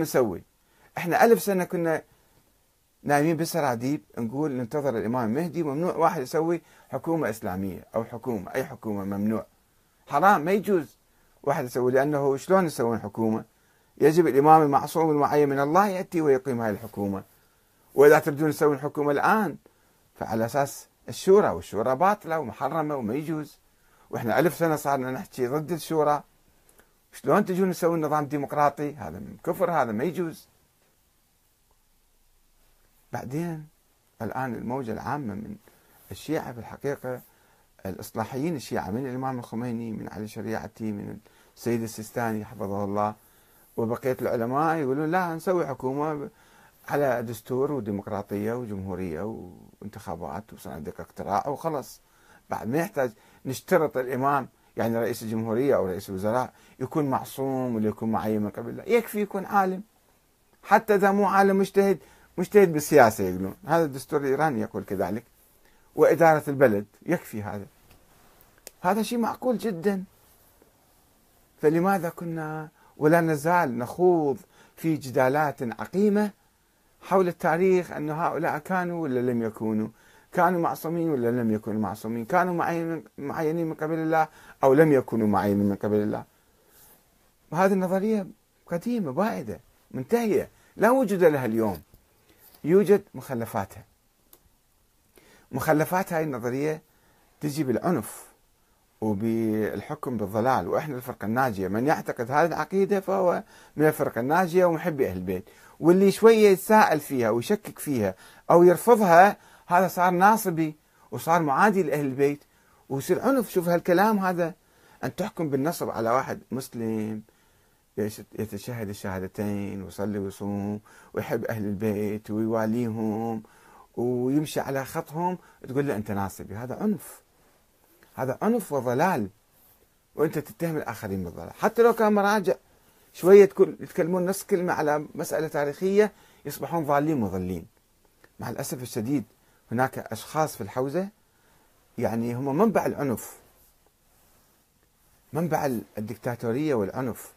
نسوي. إحنا ألف سنة كنا نايمين بالسراديب نقول ننتظر الإمام المهدي ممنوع واحد يسوي حكومة إسلامية أو حكومة أي حكومة ممنوع. حرام ما يجوز واحد يسوي لأنه شلون يسوون حكومة؟ يجب الإمام المعصوم المعين من الله يأتي ويقيم هذه الحكومة. وإذا تريدون تسوون حكومة الآن فعلى أساس الشورى والشورى باطلة ومحرمة وما يجوز. وإحنا ألف سنة صارنا نحكي ضد الشورى. شلون تجون تسوون نظام ديمقراطي؟ هذا كفر هذا ما يجوز. بعدين الآن الموجة العامة من الشيعة في الحقيقة الإصلاحيين الشيعة من الإمام الخميني من علي شريعتي من السيد السيستاني حفظه الله وبقية العلماء يقولون لا نسوي حكومة على دستور وديمقراطية وجمهورية وانتخابات وصناديق اقتراع وخلص بعد ما يحتاج نشترط الإمام يعني رئيس الجمهورية أو رئيس الوزراء يكون معصوم ولا يكون معين من قبل؟ الله يكفي يكون عالم. حتى إذا مو عالم مجتهد مجتهد بالسياسة يقولون. هذا الدستور الإيراني يقول كذلك. وإدارة البلد يكفي هذا. هذا شيء معقول جدا. فلماذا كنا ولا نزال نخوض في جدالات عقيمة حول التاريخ أن هؤلاء كانوا ولا لم يكونوا؟ كانوا معصومين ولا لم يكونوا معصومين؟ كانوا معينين من قبل الله أو لم يكونوا معينين من قبل الله؟ وهذه النظرية قديمة بائدة منتهية. لا وجود لها اليوم. يوجد مخلفاتها. مخلفات هاي النظرية تجي بالعنف وبالحكم بالضلال. وإحنا الفرقة الناجية. من يعتقد هذه العقيدة فهو من الفرقة الناجية ومحبي أهل البيت. واللي شوية يتساءل فيها ويشكك فيها أو يرفضها هذا صار ناصبي وصار معادي لأهل البيت. ويصير عنف شوف هالكلام هذا أن تحكم بالنصب على واحد مسلم يتشهد الشهادتين ويصلي ويصوم ويحب أهل البيت ويواليهم ويمشي على خطهم تقول له أنت ناصبي. هذا عنف. هذا عنف وضلال. وأنت تتهم الآخرين بالضلال. حتى لو كان مراجع شوية يتكلمون نص كلمة على مسألة تاريخية يصبحون ضالين مضلين. مع الأسف الشديد هناك أشخاص في الحوزة يعني هم منبع العنف. منبع الدكتاتورية والعنف.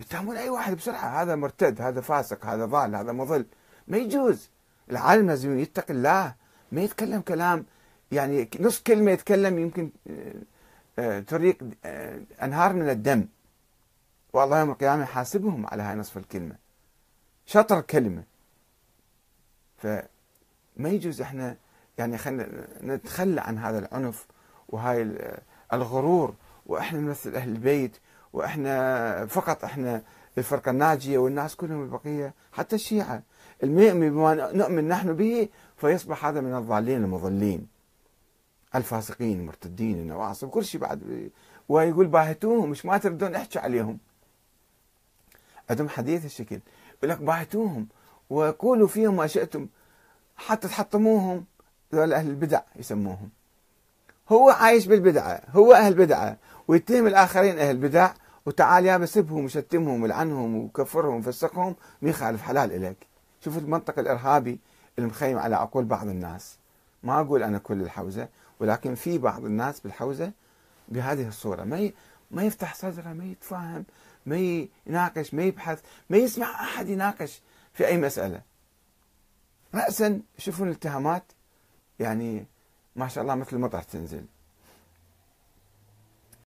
يتهمون أي واحد بسرعة هذا مرتد هذا فاسق هذا ضال هذا مضل. ما يجوز. العالم لازم يتقي الله. ما يتكلم كلام يعني نص كلمة يتكلم يمكن آه، آه، تريق آه، أنهار من الدم. والله يوم القيامة يحاسبهم على هاي نصف الكلمة. شطر كلمة. فما يجوز إحنا يعني خلينا نتخلى عن هذا العنف وهاي الغرور وإحنا نمثل أهل البيت وإحنا فقط إحنا الفرقة الناجية والناس كلهم البقية حتى الشيعة. المؤمن بما نؤمن نحن به فيصبح هذا من الضالين المضلين. الفاسقين المرتدين النواصب كل شيء بعد. ويقول باهتوهم مش ما تردون احكي عليهم. عندهم حديث الشكل يقول لك باهتوهم وقولوا فيهم ما شئتم. حتى تحطموهم ذول أهل البدع يسموهم. هو عايش بالبدعه هو أهل بدعه ويتهم الآخرين أهل بدع وتعال يا بسبهم وشتمهم ولعنهم وكفرهم وفسقهم ما يخالف حلال إليك. شوف المنطق الإرهابي المخيم على عقول بعض الناس. ما أقول أنا كل الحوزة ولكن في بعض الناس بالحوزة بهذه الصورة. ما ما يفتح صدره ما يتفاهم ما يناقش ما يبحث ما يسمع أحد يناقش في أي مسألة. رأسا يشوفون الاتهامات يعني ما شاء الله مثل المطر تنزل.